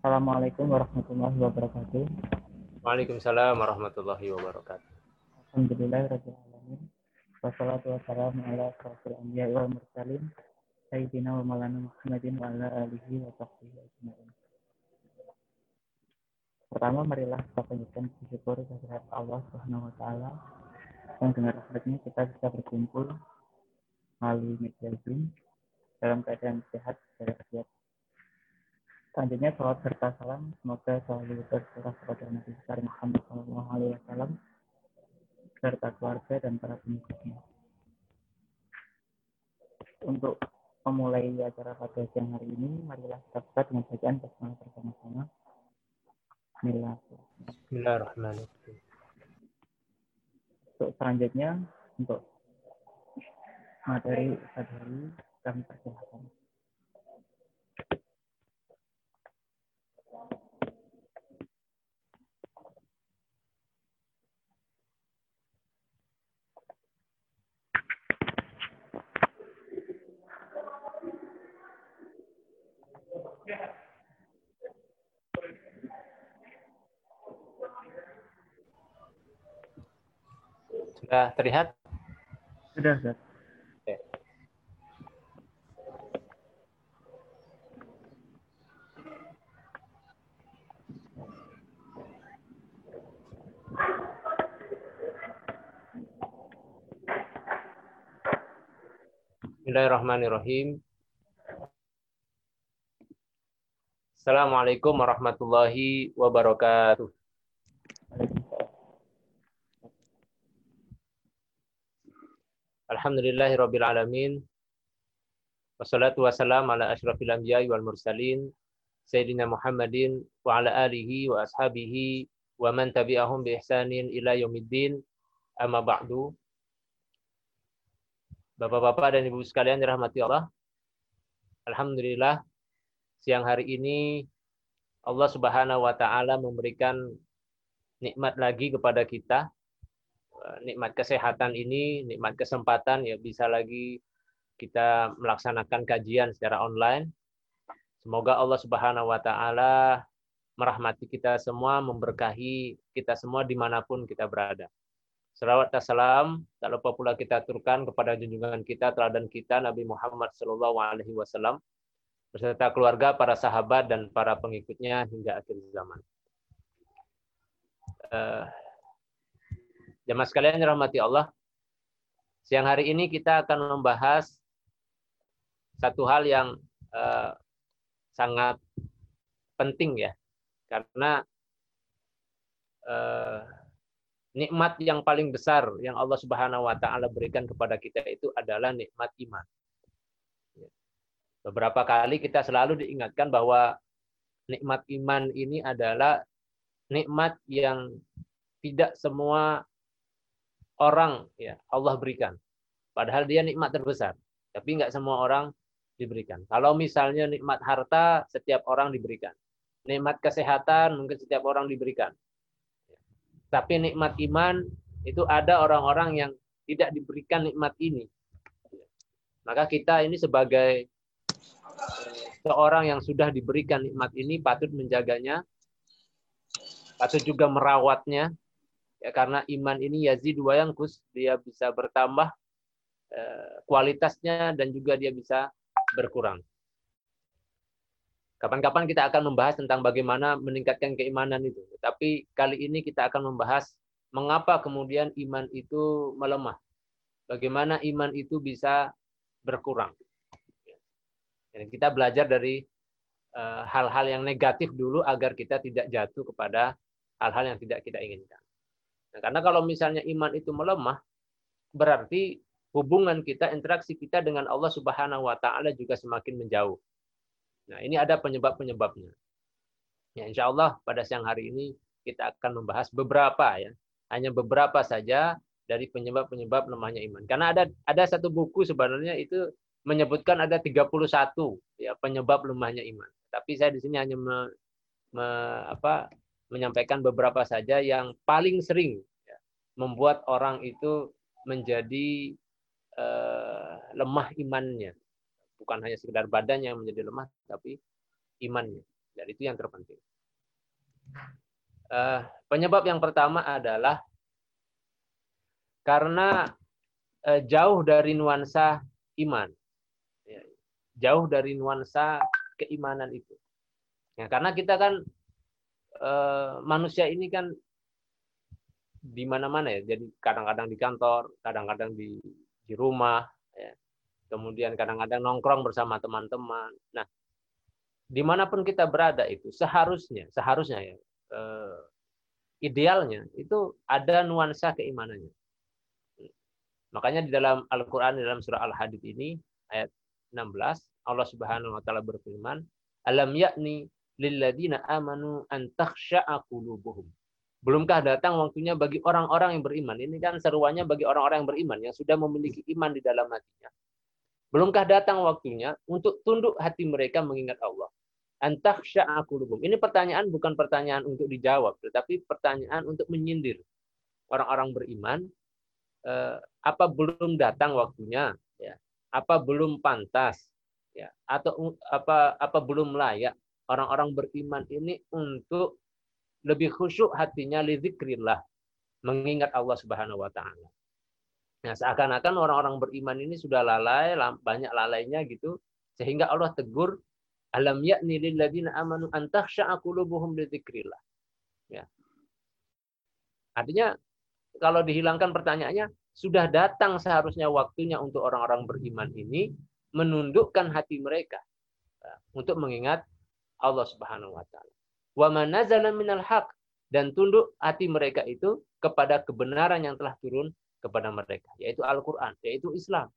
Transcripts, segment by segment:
Assalamualaikum warahmatullahi wabarakatuh. Waalaikumsalam warahmatullahi wabarakatuh. Alhamdulillahirrahmanirrahim. Wassalatu wassalamu ala asrafil anbiya wal mursalin. Sayyidina wa malana Muhammadin wa ala alihi wa sahbihi ajma'in. Pertama, marilah kita panjatkan bersyukur kehadirat Allah Subhanahu wa taala yang dengan rahmatnya kita bisa berkumpul melalui media Zoom dalam keadaan sehat dan sehat. Selanjutnya salat serta salam semoga selalu tercurah kepada Nabi besar Muhammad SAW serta keluarga dan para pengikutnya. Untuk memulai acara pada siang hari ini, marilah kita buka dengan bacaan basmalah bersama-sama. Bismillah. Bismillahirrahmanirrahim. Untuk selanjutnya, untuk materi hari kami persilahkan. Sudah terlihat? Sudah, Ustaz. Oke. Bismillahirrahmanirrahim. Assalamualaikum warahmatullahi wabarakatuh. Alhamdulillahi Alamin. Wassalatu wassalam ala ashrafil anbiya'i wal mursalin. Sayyidina Muhammadin wa ala alihi wa ashabihi wa man tabi'ahum bi ihsanin ila yaumiddin. Amma ba'du. Bapak-bapak dan ibu sekalian dirahmati Allah. Alhamdulillah siang hari ini Allah Subhanahu wa taala memberikan nikmat lagi kepada kita nikmat kesehatan ini, nikmat kesempatan ya bisa lagi kita melaksanakan kajian secara online. Semoga Allah Subhanahu wa taala merahmati kita semua, memberkahi kita semua di mana pun kita berada. Salawat dan salam, tak lupa pula kita aturkan kepada junjungan kita, teladan kita, Nabi Muhammad Wasallam, beserta keluarga, para sahabat, dan para pengikutnya hingga akhir zaman. Uh, sekalian dirahmati Allah. Siang hari ini kita akan membahas satu hal yang uh, sangat penting ya. Karena uh, nikmat yang paling besar yang Allah Subhanahu wa taala berikan kepada kita itu adalah nikmat iman. Beberapa kali kita selalu diingatkan bahwa nikmat iman ini adalah nikmat yang tidak semua orang ya Allah berikan. Padahal dia nikmat terbesar. Tapi nggak semua orang diberikan. Kalau misalnya nikmat harta, setiap orang diberikan. Nikmat kesehatan mungkin setiap orang diberikan. Tapi nikmat iman itu ada orang-orang yang tidak diberikan nikmat ini. Maka kita ini sebagai seorang yang sudah diberikan nikmat ini patut menjaganya, patut juga merawatnya, ya karena iman ini yazid yangkus dia bisa bertambah eh, kualitasnya dan juga dia bisa berkurang. Kapan-kapan kita akan membahas tentang bagaimana meningkatkan keimanan itu. Tapi kali ini kita akan membahas mengapa kemudian iman itu melemah. Bagaimana iman itu bisa berkurang. Dan kita belajar dari eh, hal-hal yang negatif dulu agar kita tidak jatuh kepada hal-hal yang tidak kita inginkan. Nah, karena kalau misalnya iman itu melemah, berarti hubungan kita, interaksi kita dengan Allah Subhanahu wa taala juga semakin menjauh. Nah, ini ada penyebab-penyebabnya. Ya, insya Allah pada siang hari ini kita akan membahas beberapa ya, hanya beberapa saja dari penyebab-penyebab lemahnya iman. Karena ada ada satu buku sebenarnya itu menyebutkan ada 31 ya penyebab lemahnya iman. Tapi saya di sini hanya me, me, apa, menyampaikan beberapa saja yang paling sering ya, membuat orang itu menjadi uh, lemah imannya. Bukan hanya sekedar badannya yang menjadi lemah, tapi imannya. Dan itu yang terpenting. Uh, penyebab yang pertama adalah karena uh, jauh dari nuansa iman. Jauh dari nuansa keimanan itu. Ya, karena kita kan uh, manusia ini kan di mana-mana ya. Jadi kadang-kadang di kantor, kadang-kadang di di rumah, ya. kemudian kadang-kadang nongkrong bersama teman-teman. Nah, di mana pun kita berada itu seharusnya, seharusnya ya, eh, idealnya itu ada nuansa keimanannya. Makanya di dalam Al-Quran, dalam surah Al-Hadid ini, ayat 16, Allah Subhanahu wa taala berfirman, "Alam yakni lilladina amanu an takhsha'a qulubuhum." Belumkah datang waktunya bagi orang-orang yang beriman? Ini kan seruannya bagi orang-orang yang beriman yang sudah memiliki iman di dalam hatinya. Belumkah datang waktunya untuk tunduk hati mereka mengingat Allah? Antah sya'akulubum. Ini pertanyaan bukan pertanyaan untuk dijawab, tetapi pertanyaan untuk menyindir orang-orang beriman. Eh, apa belum datang waktunya? Ya. Apa belum pantas? Ya. Atau apa apa belum layak orang-orang beriman ini untuk lebih khusyuk hatinya lidzikrillah, mengingat Allah Subhanahu wa taala. Nah, seakan-akan orang-orang beriman ini sudah lalai, banyak lalainya gitu, sehingga Allah tegur alam yakni lil ladina amanu an takhsha'a qulubuhum lidzikrillah. Ya. Artinya kalau dihilangkan pertanyaannya, sudah datang seharusnya waktunya untuk orang-orang beriman ini menundukkan hati mereka ya, untuk mengingat Allah Subhanahu wa taala wa manazala minal haq dan tunduk hati mereka itu kepada kebenaran yang telah turun kepada mereka yaitu Al-Qur'an yaitu Islam.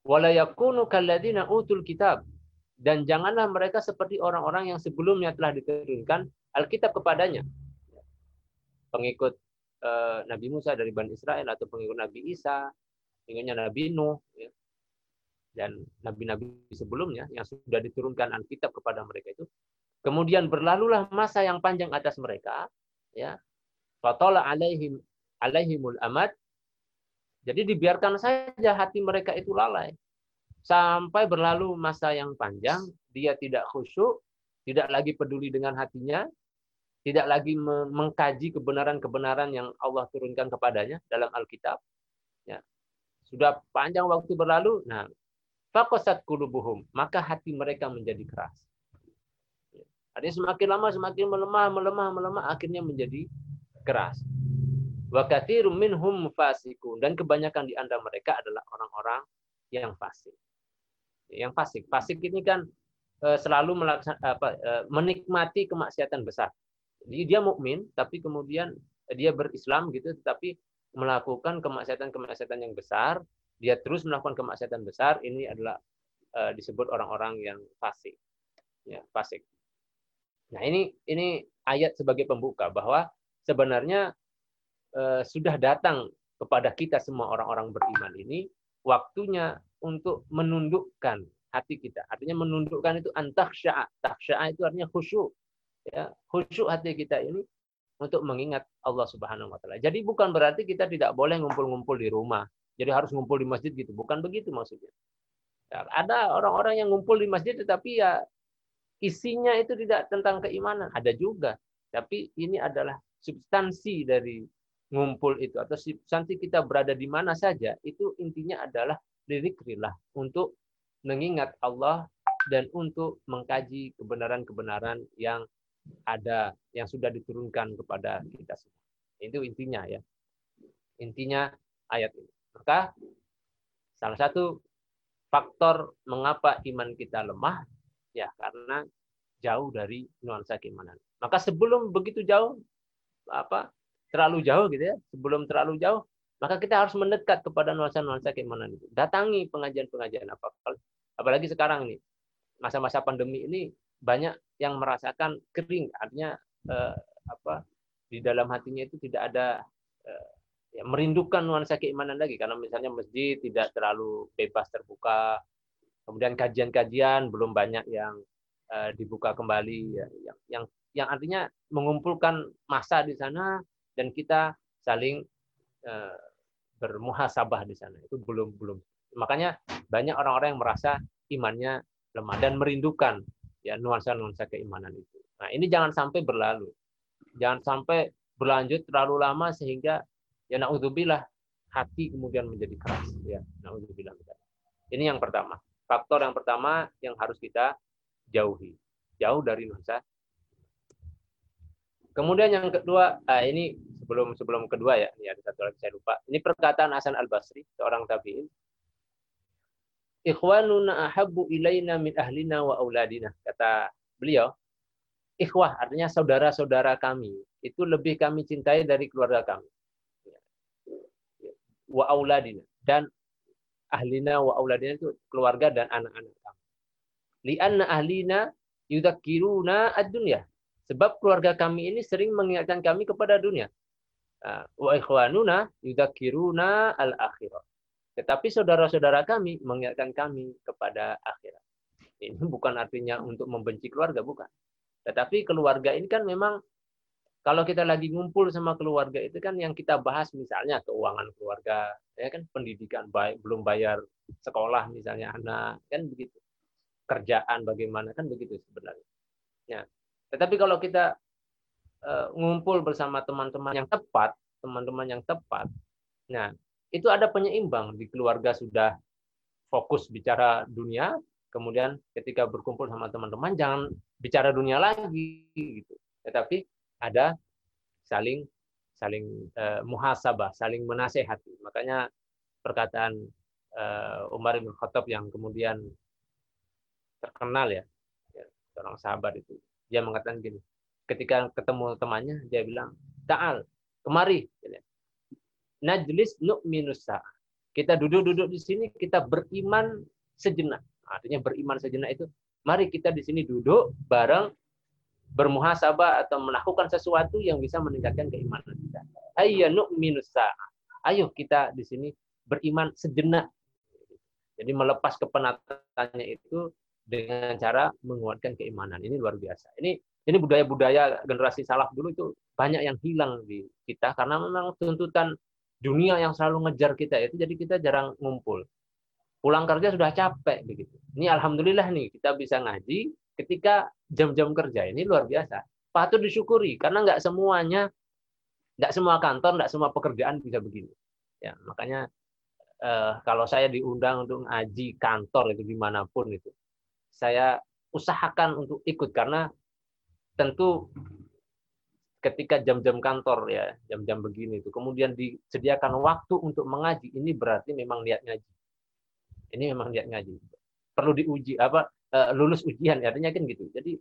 Wala yakunu kalladina utul kitab dan janganlah mereka seperti orang-orang yang sebelumnya telah diturunkan Alkitab kepadanya. Pengikut uh, Nabi Musa dari Bani Israel atau pengikut Nabi Isa, pengikutnya Nabi Nuh ya. Dan nabi-nabi sebelumnya yang sudah diturunkan Alkitab kepada mereka itu Kemudian berlalulah masa yang panjang atas mereka, ya. Fatola alaihim alaihimul amad. Jadi dibiarkan saja hati mereka itu lalai. Sampai berlalu masa yang panjang, dia tidak khusyuk, tidak lagi peduli dengan hatinya, tidak lagi mengkaji kebenaran-kebenaran yang Allah turunkan kepadanya dalam Alkitab. Ya. Sudah panjang waktu berlalu, nah, fakosat kulubuhum, maka hati mereka menjadi keras. Artinya semakin lama semakin melemah, melemah, melemah, akhirnya menjadi keras. Wa katsirum minhum fasikun dan kebanyakan di antara mereka adalah orang-orang yang fasik. Yang fasik, fasik ini kan eh, selalu apa, eh, menikmati kemaksiatan besar. Jadi dia mukmin, tapi kemudian dia berislam gitu, tetapi melakukan kemaksiatan-kemaksiatan yang besar, dia terus melakukan kemaksiatan besar, ini adalah uh, disebut orang-orang yang fasik. Ya, fasik. Nah, ini ini ayat sebagai pembuka bahwa sebenarnya eh, sudah datang kepada kita semua orang-orang beriman ini waktunya untuk menundukkan hati kita. Artinya menundukkan itu antaksya'a. Taksya'a itu artinya khusyuk. Ya, khusyuk hati kita ini untuk mengingat Allah Subhanahu wa taala. Jadi bukan berarti kita tidak boleh ngumpul-ngumpul di rumah. Jadi harus ngumpul di masjid gitu. Bukan begitu maksudnya. Ya, ada orang-orang yang ngumpul di masjid tetapi ya isinya itu tidak tentang keimanan, ada juga. Tapi ini adalah substansi dari ngumpul itu atau substansi kita berada di mana saja itu intinya adalah lirikrillah untuk mengingat Allah dan untuk mengkaji kebenaran-kebenaran yang ada yang sudah diturunkan kepada kita semua. Itu intinya ya. Intinya ayat ini. Maka salah satu faktor mengapa iman kita lemah ya karena jauh dari nuansa keimanan. Maka sebelum begitu jauh apa terlalu jauh gitu ya, sebelum terlalu jauh, maka kita harus mendekat kepada nuansa-nuansa keimanan itu. Datangi pengajian-pengajian apa apalagi sekarang ini masa-masa pandemi ini banyak yang merasakan kering, artinya eh, apa di dalam hatinya itu tidak ada eh, ya, merindukan nuansa keimanan lagi karena misalnya masjid tidak terlalu bebas terbuka, Kemudian kajian-kajian belum banyak yang uh, dibuka kembali ya, yang yang yang artinya mengumpulkan masa di sana dan kita saling uh, bermuhasabah di sana. Itu belum belum. Makanya banyak orang-orang yang merasa imannya lemah dan merindukan ya nuansa-nuansa keimanan itu. Nah, ini jangan sampai berlalu. Jangan sampai berlanjut terlalu lama sehingga ya naudzubillah hati kemudian menjadi keras ya. Naudzubillah. Ini yang pertama. Faktor yang pertama yang harus kita jauhi. Jauh dari nuansa. Kemudian yang kedua, ah, ini sebelum sebelum kedua ya, ini ada satu lagi saya lupa. Ini perkataan Hasan Al Basri, seorang tabiin. Ikhwanuna ahabbu ilaina min ahlina wa auladina. Kata beliau, ikhwah artinya saudara-saudara kami itu lebih kami cintai dari keluarga kami. Wa auladina dan ahlina wa auladina itu keluarga dan anak-anak kami. Lianna ahlina yudakiruna ad-dunya. Sebab keluarga kami ini sering mengingatkan kami kepada dunia. Ah, wa ikhwanuna yudakiruna al-akhirah. Tetapi saudara-saudara kami mengingatkan kami kepada akhirat. Ini bukan artinya untuk membenci keluarga, bukan. Tetapi keluarga ini kan memang kalau kita lagi ngumpul sama keluarga itu kan yang kita bahas misalnya keuangan keluarga, ya kan pendidikan baik belum bayar sekolah misalnya anak kan begitu. Kerjaan bagaimana kan begitu sebenarnya. Ya. Tetapi kalau kita uh, ngumpul bersama teman-teman yang tepat, teman-teman yang tepat, nah itu ada penyeimbang di keluarga sudah fokus bicara dunia, kemudian ketika berkumpul sama teman-teman jangan bicara dunia lagi gitu. Tetapi ada saling saling uh, muhasabah, saling menasehati. Makanya perkataan uh, Umar bin Khattab yang kemudian terkenal ya, ya, seorang sahabat itu, dia mengatakan gini, ketika ketemu temannya dia bilang, "Ta'al, kemari." najlis nu'minus Kita duduk-duduk di sini, kita beriman sejenak. Artinya beriman sejenak itu, mari kita di sini duduk bareng bermuhasabah atau melakukan sesuatu yang bisa meningkatkan keimanan kita. Ayya nu'minus Ayo kita di sini beriman sejenak. Jadi melepas kepenatannya itu dengan cara menguatkan keimanan. Ini luar biasa. Ini ini budaya-budaya generasi salaf dulu itu banyak yang hilang di kita karena memang tuntutan dunia yang selalu ngejar kita itu jadi kita jarang ngumpul. Pulang kerja sudah capek begitu. Ini alhamdulillah nih kita bisa ngaji ketika jam-jam kerja ini luar biasa. Patut disyukuri karena nggak semuanya nggak semua kantor, nggak semua pekerjaan bisa begini. Ya, makanya eh, kalau saya diundang untuk ngaji kantor itu di mana pun itu, saya usahakan untuk ikut karena tentu ketika jam-jam kantor ya, jam-jam begini itu, kemudian disediakan waktu untuk mengaji, ini berarti memang niat ngaji. Ini memang niat ngaji. Perlu diuji apa lulus ujian artinya kan gitu. Jadi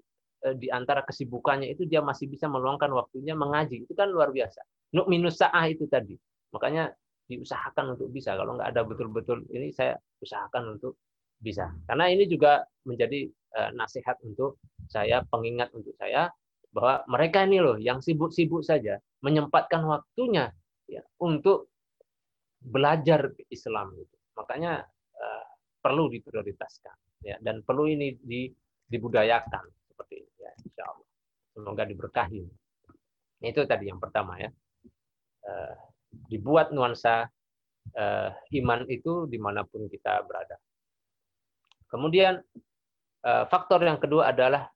eh, di antara kesibukannya itu dia masih bisa meluangkan waktunya mengaji. Itu kan luar biasa. Nuk minus sa'ah itu tadi. Makanya diusahakan untuk bisa. Kalau nggak ada betul-betul ini saya usahakan untuk bisa. Karena ini juga menjadi eh, nasihat untuk saya, pengingat untuk saya bahwa mereka ini loh yang sibuk-sibuk saja menyempatkan waktunya ya untuk belajar Islam itu. Makanya perlu diprioritaskan ya dan perlu ini di, dibudayakan seperti ini ya insya Allah. Semoga diberkahi. Itu tadi yang pertama ya. Uh, dibuat nuansa uh, iman itu di mana pun kita berada. Kemudian uh, faktor yang kedua adalah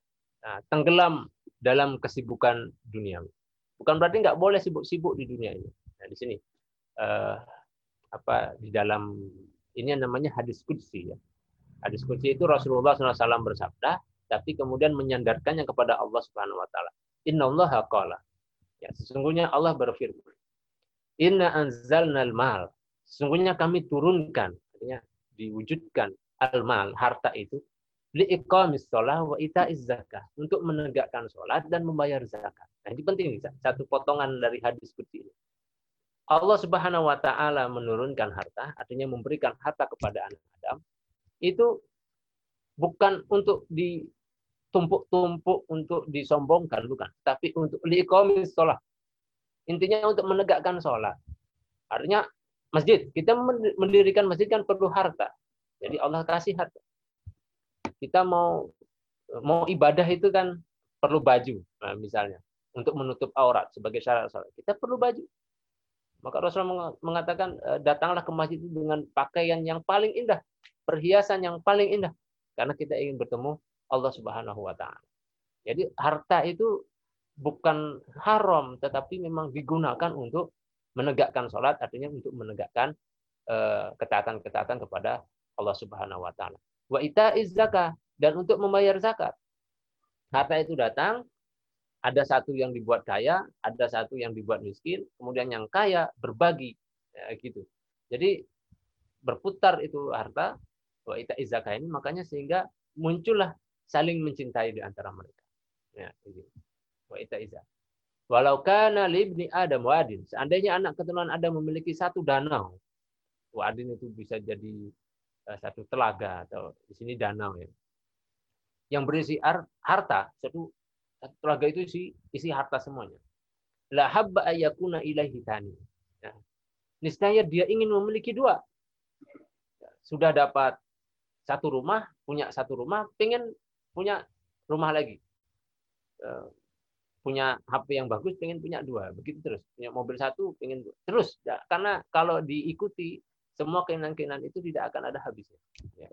uh, tenggelam dalam kesibukan dunia. Bukan berarti nggak boleh sibuk-sibuk di dunia ini. Nah, di sini uh, apa di dalam ini namanya hadis kudsi ya. Hadis kudsi itu Rasulullah SAW bersabda, tapi kemudian menyandarkannya kepada Allah Subhanahu Wa Taala. Inna Allah. Ya, sesungguhnya Allah berfirman. Inna anzalna mal. Sesungguhnya kami turunkan, artinya diwujudkan al-mal, harta itu liiqamis sholah wa ita'iz zakah. Untuk menegakkan sholat dan membayar zakat. Nah, ini penting satu potongan dari hadis seperti ini. Allah Subhanahu wa taala menurunkan harta, artinya memberikan harta kepada anak Adam, itu bukan untuk ditumpuk-tumpuk untuk disombongkan bukan, tapi untuk liqamis sholat. Intinya untuk menegakkan sholat. Artinya masjid, kita mendirikan masjid kan perlu harta. Jadi Allah kasih harta. Kita mau mau ibadah itu kan perlu baju nah, misalnya. Untuk menutup aurat sebagai syarat salat kita perlu baju. Maka Rasulullah mengatakan e, datanglah ke masjid dengan pakaian yang paling indah perhiasan yang paling indah karena kita ingin bertemu Allah Subhanahu wa taala. Jadi harta itu bukan haram tetapi memang digunakan untuk menegakkan sholat artinya untuk menegakkan eh, ketaatan-ketaatan kepada Allah Subhanahu wa taala. Wa itaiz zakah dan untuk membayar zakat. Harta itu datang ada satu yang dibuat kaya, ada satu yang dibuat miskin, kemudian yang kaya berbagi ya, gitu. Jadi berputar itu harta wa ita zakah ini makanya sehingga muncullah saling mencintai di antara mereka. Ya, ini. Wa ita Walau kana libni Adam wadin, seandainya anak keturunan Adam memiliki satu danau, wadin itu bisa jadi eh, satu telaga atau di sini danau ya. Yang berisi harta, satu Telaga itu isi isi harta semuanya. La habba ayakuna ilaihi tani. Ya. Niscaya dia ingin memiliki dua. Sudah dapat satu rumah, punya satu rumah, pengen punya rumah lagi. Ya. Punya HP yang bagus, pengen punya dua. Begitu terus. Punya mobil satu, pengen dua. Terus. Ya. Karena kalau diikuti, semua keinginan-keinginan itu tidak akan ada habisnya. Ya.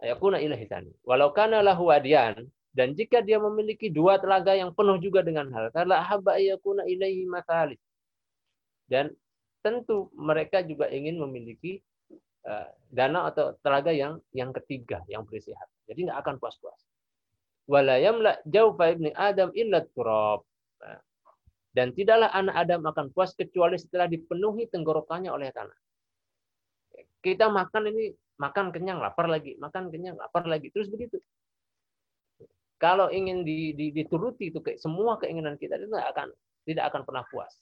Ayakuna ilahi tani. Walau kana lahu wadian, dan jika dia memiliki dua telaga yang penuh juga dengan harta, la habba yakuna ilaihi matalib. Dan tentu mereka juga ingin memiliki uh, dana atau telaga yang yang ketiga yang berisi harta. Jadi nggak akan puas-puas. Wala yamla ibni Adam illa turab. Nah, dan tidaklah anak Adam akan puas kecuali setelah dipenuhi tenggorokannya oleh tanah. Kita makan ini makan kenyang lapar lagi, makan kenyang lapar lagi, terus begitu. Kalau ingin dituruti itu semua keinginan kita itu tidak akan tidak akan pernah puas.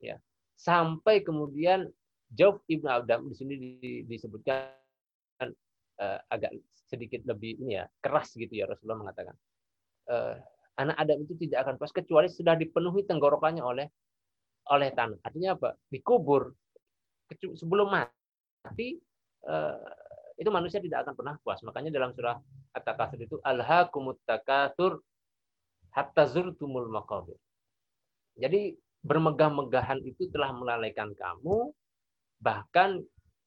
Ya. Sampai kemudian Job Ibnu Adam di sini disebutkan uh, agak sedikit lebih ini ya keras gitu ya Rasulullah mengatakan uh, anak Adam itu tidak akan puas kecuali sudah dipenuhi tenggorokannya oleh oleh tanah. Artinya apa? Dikubur sebelum mati uh, itu manusia tidak akan pernah puas. Makanya dalam surah At-Takatsur itu alhaqumut takatsur hatta zurtumul maqabir. Jadi bermegah-megahan itu telah melalaikan kamu bahkan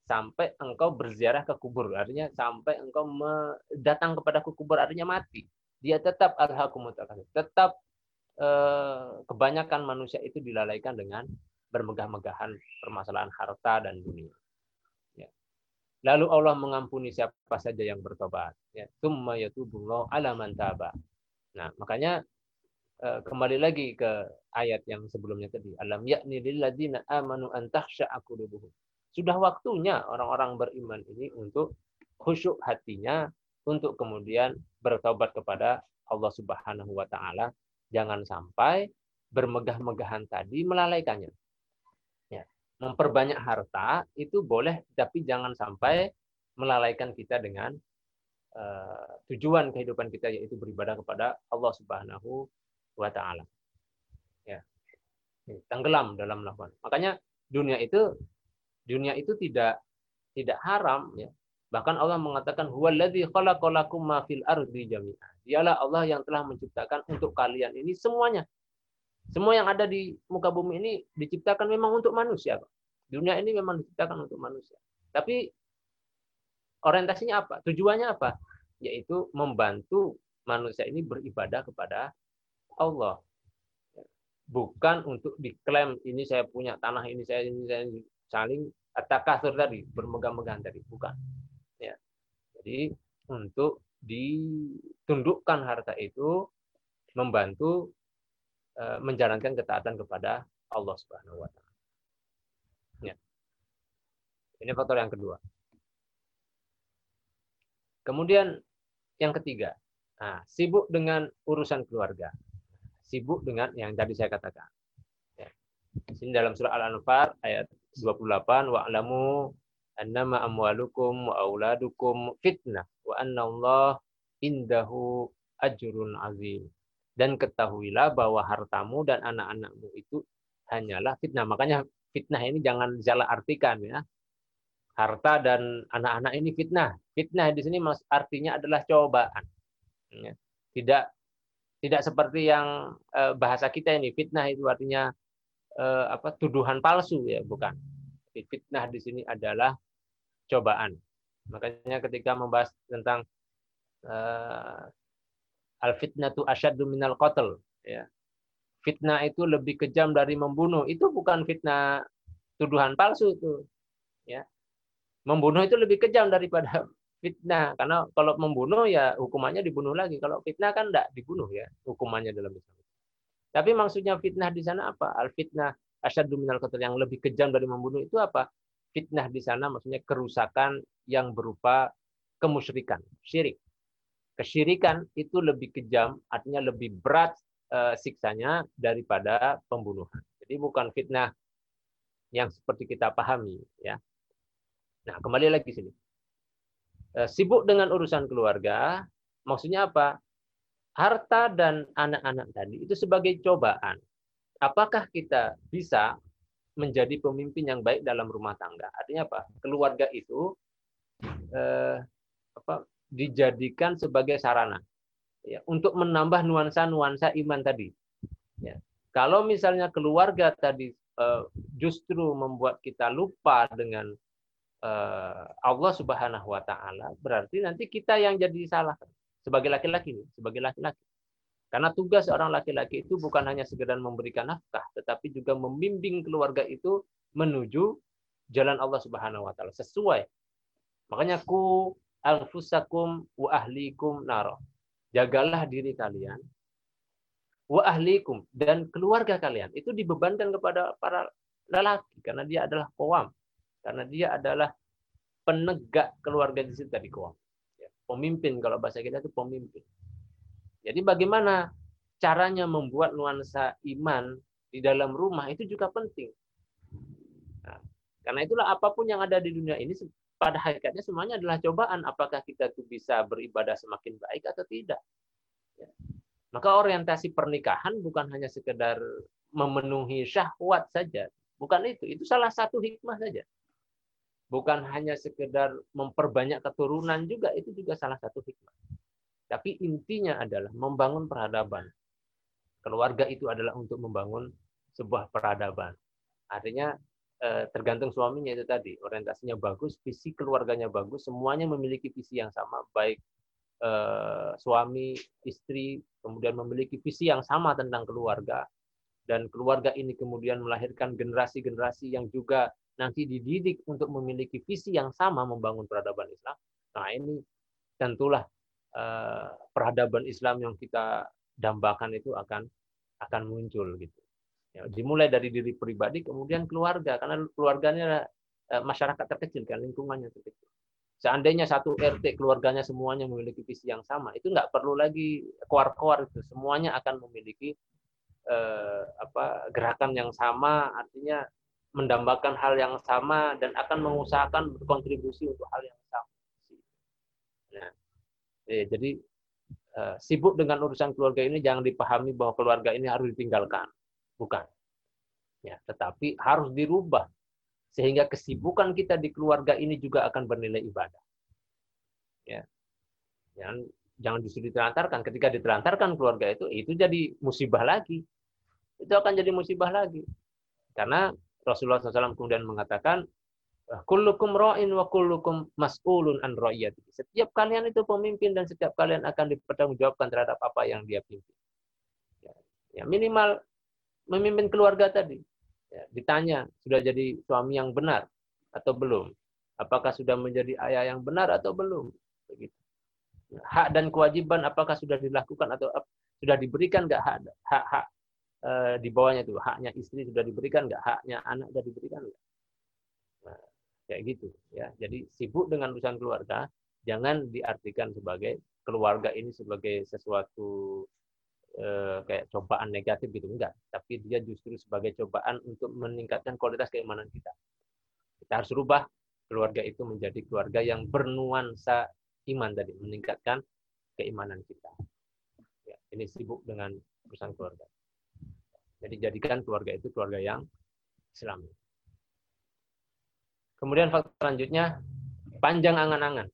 sampai engkau berziarah ke kubur. Artinya sampai engkau datang kepada kubur artinya mati. Dia tetap takatsur. Tetap eh, kebanyakan manusia itu dilalaikan dengan bermegah-megahan permasalahan harta dan dunia. Lalu Allah mengampuni siapa saja yang bertobat. Ya, Tumma yatubullahu ala man taba. Nah, makanya kembali lagi ke ayat yang sebelumnya tadi. Alam yakni lilladzina amanu an takhsha'a. Sudah waktunya orang-orang beriman ini untuk khusyuk hatinya untuk kemudian bertobat kepada Allah Subhanahu wa taala. Jangan sampai bermegah-megahan tadi melalaikannya memperbanyak harta itu boleh tapi jangan sampai melalaikan kita dengan uh, tujuan kehidupan kita yaitu beribadah kepada Allah Subhanahu wa taala. Ya. Tenggelam dalam melakukan. Makanya dunia itu dunia itu tidak tidak haram ya. Bahkan Allah mengatakan huwallazi khalaqalakum ma fil ardi jami'a. Dialah Allah yang telah menciptakan untuk kalian ini semuanya semua yang ada di muka bumi ini diciptakan memang untuk manusia. Dunia ini memang diciptakan untuk manusia. Tapi orientasinya apa? Tujuannya apa? Yaitu membantu manusia ini beribadah kepada Allah. Bukan untuk diklaim ini saya punya tanah ini saya ini saya saling kasur tadi bermegah-megahan tadi, bukan. Ya. Jadi untuk ditundukkan harta itu membantu Eh, menjalankan ketaatan kepada Allah Subhanahu wa taala. Ya. Ini faktor yang kedua. Kemudian yang ketiga, nah, sibuk dengan urusan keluarga. Sibuk dengan yang tadi saya katakan. Ya. Di sini dalam surah Al-Anfal ayat 28 wa'lamu annama amwalukum wa auladukum fitnah wa anna Allah indahu ajrun azim dan ketahuilah bahwa hartamu dan anak-anakmu itu hanyalah fitnah. Makanya fitnah ini jangan salah artikan ya. Harta dan anak-anak ini fitnah. Fitnah di sini artinya adalah cobaan. Ya. Tidak tidak seperti yang eh, bahasa kita ini fitnah itu artinya eh, apa tuduhan palsu ya, bukan. Fitnah di sini adalah cobaan. Makanya ketika membahas tentang uh, al fitnatu asyaddu minal qatl ya. Fitnah itu lebih kejam dari membunuh. Itu bukan fitnah tuduhan palsu itu. Ya. Membunuh itu lebih kejam daripada fitnah karena kalau membunuh ya hukumannya dibunuh lagi. Kalau fitnah kan tidak dibunuh ya hukumannya dalam Islam. Tapi maksudnya fitnah di sana apa? Al fitnah asyaddu minal qatl yang lebih kejam dari membunuh itu apa? Fitnah di sana maksudnya kerusakan yang berupa kemusyrikan, syirik. Kesyirikan itu lebih kejam, artinya lebih berat e, siksanya daripada pembunuhan. Jadi bukan fitnah yang seperti kita pahami, ya. Nah, kembali lagi sini. E, sibuk dengan urusan keluarga, maksudnya apa? Harta dan anak-anak tadi itu sebagai cobaan. Apakah kita bisa menjadi pemimpin yang baik dalam rumah tangga? Artinya apa? Keluarga itu eh, apa, dijadikan sebagai sarana ya, untuk menambah nuansa-nuansa iman tadi. Ya. Kalau misalnya keluarga tadi uh, justru membuat kita lupa dengan Allah Subhanahu Wa Taala, berarti nanti kita yang jadi salah sebagai laki-laki, sebagai laki-laki. Karena tugas seorang laki-laki itu bukan hanya sekedar memberikan nafkah, tetapi juga membimbing keluarga itu menuju jalan Allah Subhanahu wa taala sesuai. Makanya ku anfusakum wa ahlikum naro. Jagalah diri kalian wa ahlikum dan keluarga kalian. Itu dibebankan kepada para lelaki karena dia adalah kawam. Karena dia adalah penegak keluarga di situ tadi kawam. Ya, pemimpin kalau bahasa kita itu pemimpin. Jadi bagaimana caranya membuat nuansa iman di dalam rumah itu juga penting. Nah, karena itulah apa pun yang ada di dunia ini pada hakikatnya semuanya adalah cobaan apakah kita itu bisa beribadah semakin baik atau tidak. Ya. Maka orientasi pernikahan bukan hanya sekedar memenuhi syahwat saja, bukan itu. Itu salah satu hikmah saja. Bukan hanya sekedar memperbanyak keturunan juga, itu juga salah satu hikmah. Tapi intinya adalah membangun peradaban. Keluarga itu adalah untuk membangun sebuah peradaban. Artinya Eh, tergantung suaminya itu tadi orientasinya bagus visi keluarganya bagus semuanya memiliki visi yang sama baik eh, suami istri kemudian memiliki visi yang sama tentang keluarga dan keluarga ini kemudian melahirkan generasi-generasi yang juga nanti dididik untuk memiliki visi yang sama membangun peradaban Islam. Nah ini tentulah eh, peradaban Islam yang kita dambakan itu akan akan muncul gitu. Ya, dimulai dari diri pribadi, kemudian keluarga, karena keluarganya eh, masyarakat terkecil, kan lingkungannya terkecil. Seandainya satu RT keluarganya semuanya memiliki visi yang sama, itu nggak perlu lagi keluar-keluar itu, semuanya akan memiliki eh, apa gerakan yang sama, artinya mendambakan hal yang sama dan akan mengusahakan berkontribusi untuk hal yang sama. Nah, eh, jadi eh, sibuk dengan urusan keluarga ini jangan dipahami bahwa keluarga ini harus ditinggalkan Bukan. Ya, tetapi harus dirubah sehingga kesibukan kita di keluarga ini juga akan bernilai ibadah. Ya. Jangan jangan justru ditelantarkan. Ketika ditelantarkan keluarga itu, itu jadi musibah lagi. Itu akan jadi musibah lagi. Karena Rasulullah SAW kemudian mengatakan, kullukum ra'in wa kullukum mas'ulun an ra'iyati. Setiap kalian itu pemimpin dan setiap kalian akan dipertanggungjawabkan terhadap apa yang dia pimpin. Ya, ya minimal memimpin keluarga tadi. Ya, ditanya, sudah jadi suami yang benar atau belum? Apakah sudah menjadi ayah yang benar atau belum? Begitu. Hak dan kewajiban apakah sudah dilakukan atau sudah diberikan nggak hak hak, hak e, di bawahnya itu haknya istri sudah diberikan nggak? Haknya anak sudah diberikan nggak? Nah, kayak gitu ya. Jadi sibuk dengan urusan keluarga jangan diartikan sebagai keluarga ini sebagai sesuatu Eh, kayak cobaan negatif gitu enggak. Tapi dia justru sebagai cobaan untuk meningkatkan kualitas keimanan kita. Kita harus rubah keluarga itu menjadi keluarga yang bernuansa iman tadi meningkatkan keimanan kita. Ya, ini sibuk dengan urusan keluarga jadi jadikan keluarga itu keluarga yang Islami kemudian faktor selanjutnya panjang angan-angan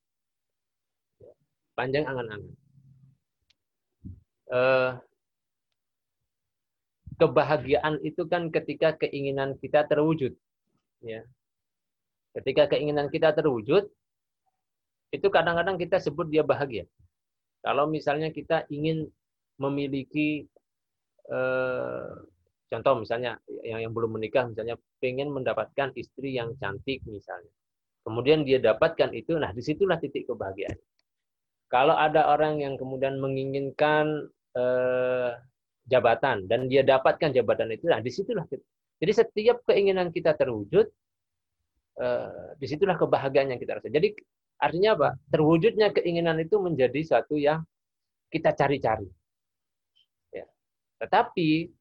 panjang angan-angan eh, kebahagiaan itu kan ketika keinginan kita terwujud. Ya. Ketika keinginan kita terwujud, itu kadang-kadang kita sebut dia bahagia. Kalau misalnya kita ingin memiliki eh, contoh misalnya yang yang belum menikah misalnya pengen mendapatkan istri yang cantik misalnya. Kemudian dia dapatkan itu, nah di situlah titik kebahagiaan. Kalau ada orang yang kemudian menginginkan eh, jabatan dan dia dapatkan jabatan itu, nah di situlah. Jadi setiap keinginan kita terwujud, eh, di situlah kebahagiaan yang kita rasa. Jadi artinya apa? Terwujudnya keinginan itu menjadi satu yang kita cari-cari. Ya. Tetapi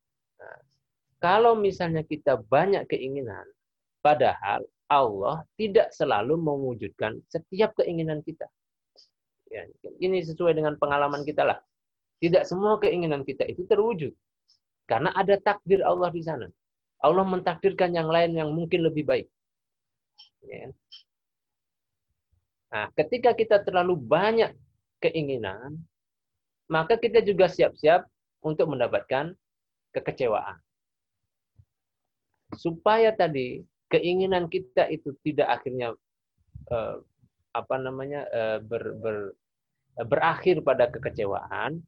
kalau misalnya kita banyak keinginan, padahal Allah tidak selalu mewujudkan setiap keinginan kita. Ya, ini sesuai dengan pengalaman kita lah. Tidak semua keinginan kita itu terwujud. Karena ada takdir Allah di sana. Allah mentakdirkan yang lain yang mungkin lebih baik. Ya. Nah, ketika kita terlalu banyak keinginan, maka kita juga siap-siap untuk mendapatkan kekecewaan. Supaya tadi keinginan kita itu tidak akhirnya eh, apa namanya eh, ber, ber, berakhir pada kekecewaan,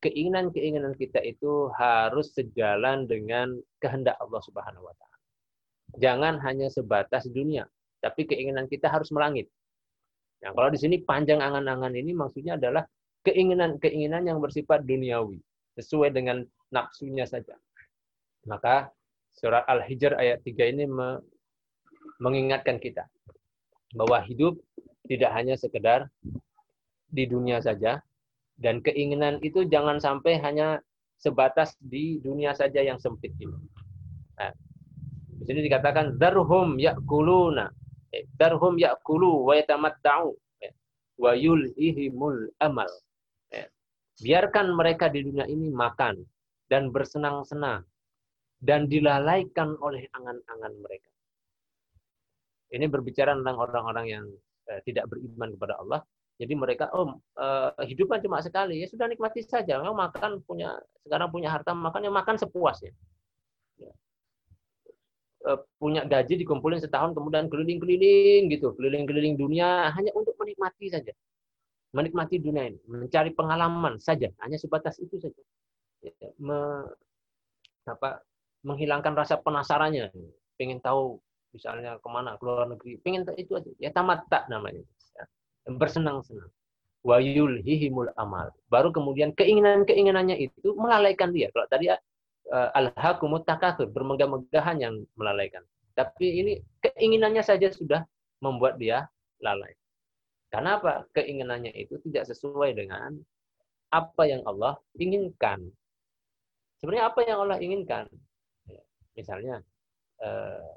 keinginan-keinginan kita itu harus sejalan dengan kehendak Allah Subhanahu wa taala. Jangan hanya sebatas dunia, tapi keinginan kita harus melangit. Nah, kalau di sini panjang angan-angan ini maksudnya adalah keinginan-keinginan yang bersifat duniawi, sesuai dengan nafsunya saja. Maka surat Al-Hijr ayat 3 ini mengingatkan kita bahwa hidup tidak hanya sekedar di dunia saja dan keinginan itu jangan sampai hanya sebatas di dunia saja yang sempit ini. Nah, di sini dikatakan darhum yakuluna, eh, darhum yakulu wa yatamatta'u eh, wa yulhihimul amal. Biarkan mereka di dunia ini makan dan bersenang-senang dan dilalaikan oleh angan-angan mereka. Ini berbicara tentang orang-orang yang eh, tidak beriman kepada Allah. Jadi mereka, oh eh, hidupnya cuma sekali, ya sudah nikmati saja. Memang makan punya sekarang punya harta makan, ya makan sepuasnya. Ya. Eh, punya gaji dikumpulin setahun, kemudian keliling-keliling gitu, keliling-keliling dunia hanya untuk menikmati saja menikmati dunia ini, mencari pengalaman saja, hanya sebatas itu saja. Ya, me, apa, menghilangkan rasa penasarannya, pengen tahu misalnya ke mana keluar negeri, pengen tahu itu aja. Ya tamat tak namanya, ya. bersenang-senang. Wayul hihimul amal. Baru kemudian keinginan-keinginannya itu melalaikan dia. Kalau tadi uh, al-hakumut takatur, bermegah-megahan yang melalaikan. Tapi ini keinginannya saja sudah membuat dia lalai. Karena apa? Keinginannya itu tidak sesuai dengan apa yang Allah inginkan. Sebenarnya apa yang Allah inginkan? Ya, misalnya eh,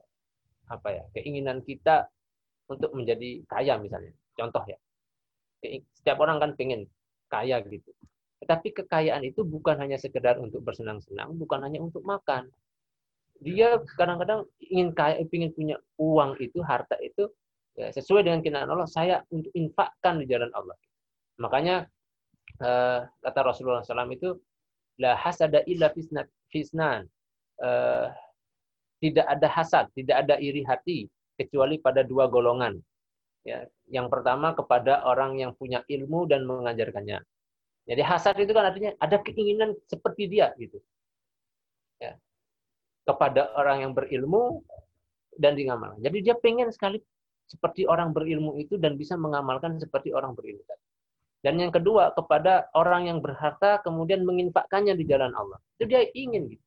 apa ya? Keinginan kita untuk menjadi kaya misalnya. Contoh ya. Setiap orang kan pengen kaya gitu. Tetapi kekayaan itu bukan hanya sekedar untuk bersenang-senang, bukan hanya untuk makan. Dia kadang-kadang ingin kaya, ingin punya uang itu, harta itu ya, sesuai dengan keinginan Allah saya untuk infakkan di jalan Allah makanya eh, kata Rasulullah SAW itu la hasada illa fisnan eh, tidak ada hasad tidak ada iri hati kecuali pada dua golongan ya yang pertama kepada orang yang punya ilmu dan mengajarkannya jadi hasad itu kan artinya ada keinginan seperti dia gitu ya kepada orang yang berilmu dan ngamalkan. Jadi dia pengen sekali seperti orang berilmu itu dan bisa mengamalkan seperti orang berilmu. Dan yang kedua kepada orang yang berharta kemudian menginfakkannya di jalan Allah. Itu dia ingin gitu.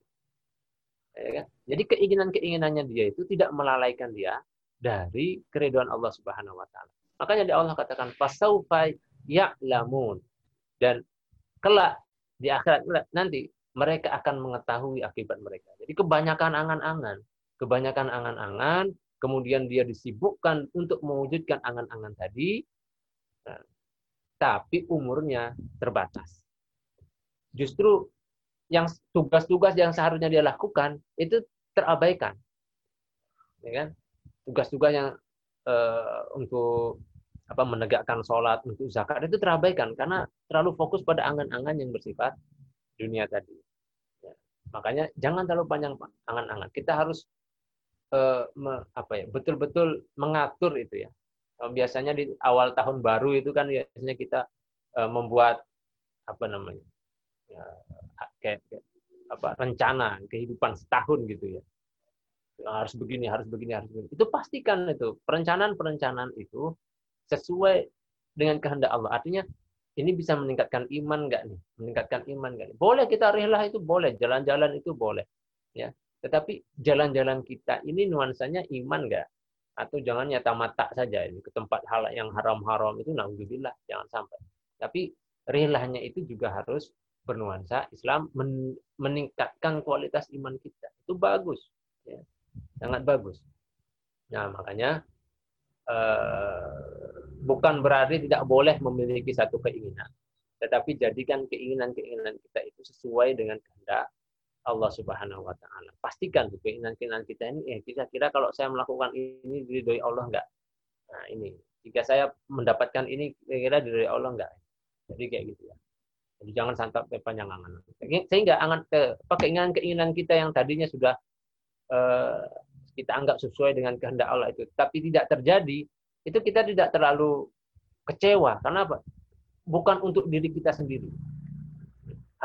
Ya kan? Jadi keinginan-keinginannya dia itu tidak melalaikan dia dari keriduan Allah Subhanahu wa taala. Makanya di Allah katakan fasaufa ya'lamun. Dan kelak di akhirat nanti mereka akan mengetahui akibat mereka. Jadi kebanyakan angan-angan, kebanyakan angan-angan kemudian dia disibukkan untuk mewujudkan angan-angan tadi, nah, tapi umurnya terbatas. Justru yang tugas-tugas yang seharusnya dia lakukan itu terabaikan, ya kan? Tugas-tugas yang uh, untuk apa menegakkan sholat untuk zakat itu terabaikan karena terlalu fokus pada angan-angan yang bersifat dunia tadi. Ya. Makanya jangan terlalu panjang angan-angan. Kita harus eh, me, apa ya betul-betul mengatur itu ya. Biasanya di awal tahun baru itu kan biasanya kita eh, membuat apa namanya ya, kayak, kayak apa rencana kehidupan setahun gitu ya. Harus begini harus begini harus begini. Itu pastikan itu perencanaan perencanaan itu sesuai dengan kehendak Allah. Artinya ini bisa meningkatkan iman nggak nih? Meningkatkan iman nggak nih? Boleh kita rela itu boleh. Jalan-jalan itu boleh ya. Tetapi jalan-jalan kita ini nuansanya iman nggak? Atau jangan nyata mata saja ini ke tempat hal yang haram-haram itu naudzubillah jangan sampai. Tapi relahnya itu juga harus bernuansa Islam meningkatkan kualitas iman kita itu bagus ya sangat bagus nah makanya eh, bukan berarti tidak boleh memiliki satu keinginan tetapi jadikan keinginan-keinginan kita itu sesuai dengan kehendak Allah Subhanahu wa taala. Pastikan keinginan-keinginan kita ini eh kira-kira kalau saya melakukan ini diridhoi Allah enggak? Nah, ini. Jika saya mendapatkan ini kira-kira diridhoi Allah enggak? Jadi kayak gitu ya. Jadi jangan santap panjang angan. Sehingga angan ke keinginan-keinginan kita yang tadinya sudah eh, kita anggap sesuai dengan kehendak Allah itu, tapi tidak terjadi, itu kita tidak terlalu kecewa. Karena apa? Bukan untuk diri kita sendiri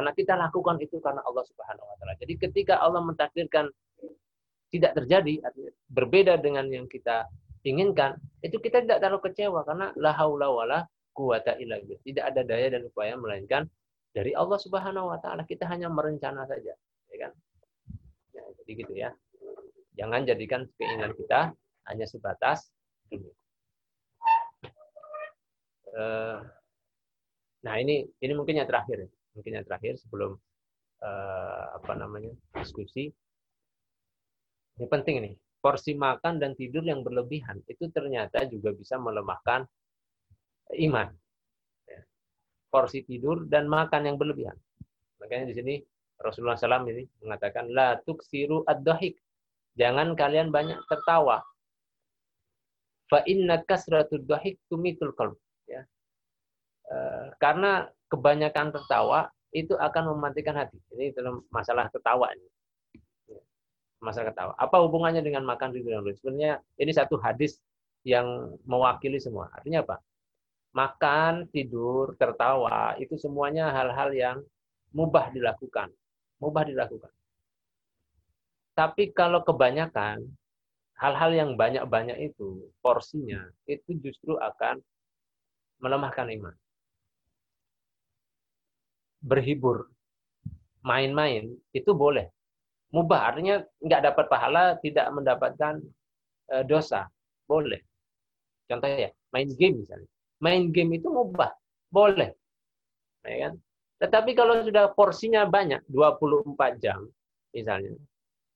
karena kita lakukan itu karena Allah Subhanahu wa taala. Jadi ketika Allah mentakdirkan tidak terjadi, berbeda dengan yang kita inginkan, itu kita tidak terlalu kecewa karena la illa billah. Tidak ada daya dan upaya melainkan dari Allah Subhanahu wa taala. Kita hanya merencana saja, ya kan? Ya, jadi gitu ya. Jangan jadikan keinginan kita hanya sebatas ini. Eh, nah, ini ini mungkin yang terakhir mungkin yang terakhir sebelum uh, apa namanya diskusi ini penting nih porsi makan dan tidur yang berlebihan itu ternyata juga bisa melemahkan iman. Porsi tidur dan makan yang berlebihan makanya di sini Rasulullah SAW ini mengatakan la tuksiru ad-dahik jangan kalian banyak tertawa fa inna kasratud dahik tumitul qalb ya eh, karena kebanyakan tertawa itu akan mematikan hati. Ini dalam masalah ketawa ini. Masalah ketawa. Apa hubungannya dengan makan tidur dan Sebenarnya ini satu hadis yang mewakili semua. Artinya apa? Makan, tidur, tertawa itu semuanya hal-hal yang mubah dilakukan. Mubah dilakukan. Tapi kalau kebanyakan hal-hal yang banyak-banyak itu porsinya itu justru akan melemahkan iman berhibur, main-main, itu boleh. Mubah, artinya nggak dapat pahala, tidak mendapatkan e, dosa. Boleh. Contohnya ya, main game misalnya. Main game itu mubah. Boleh. Ya kan? Tetapi kalau sudah porsinya banyak, 24 jam misalnya,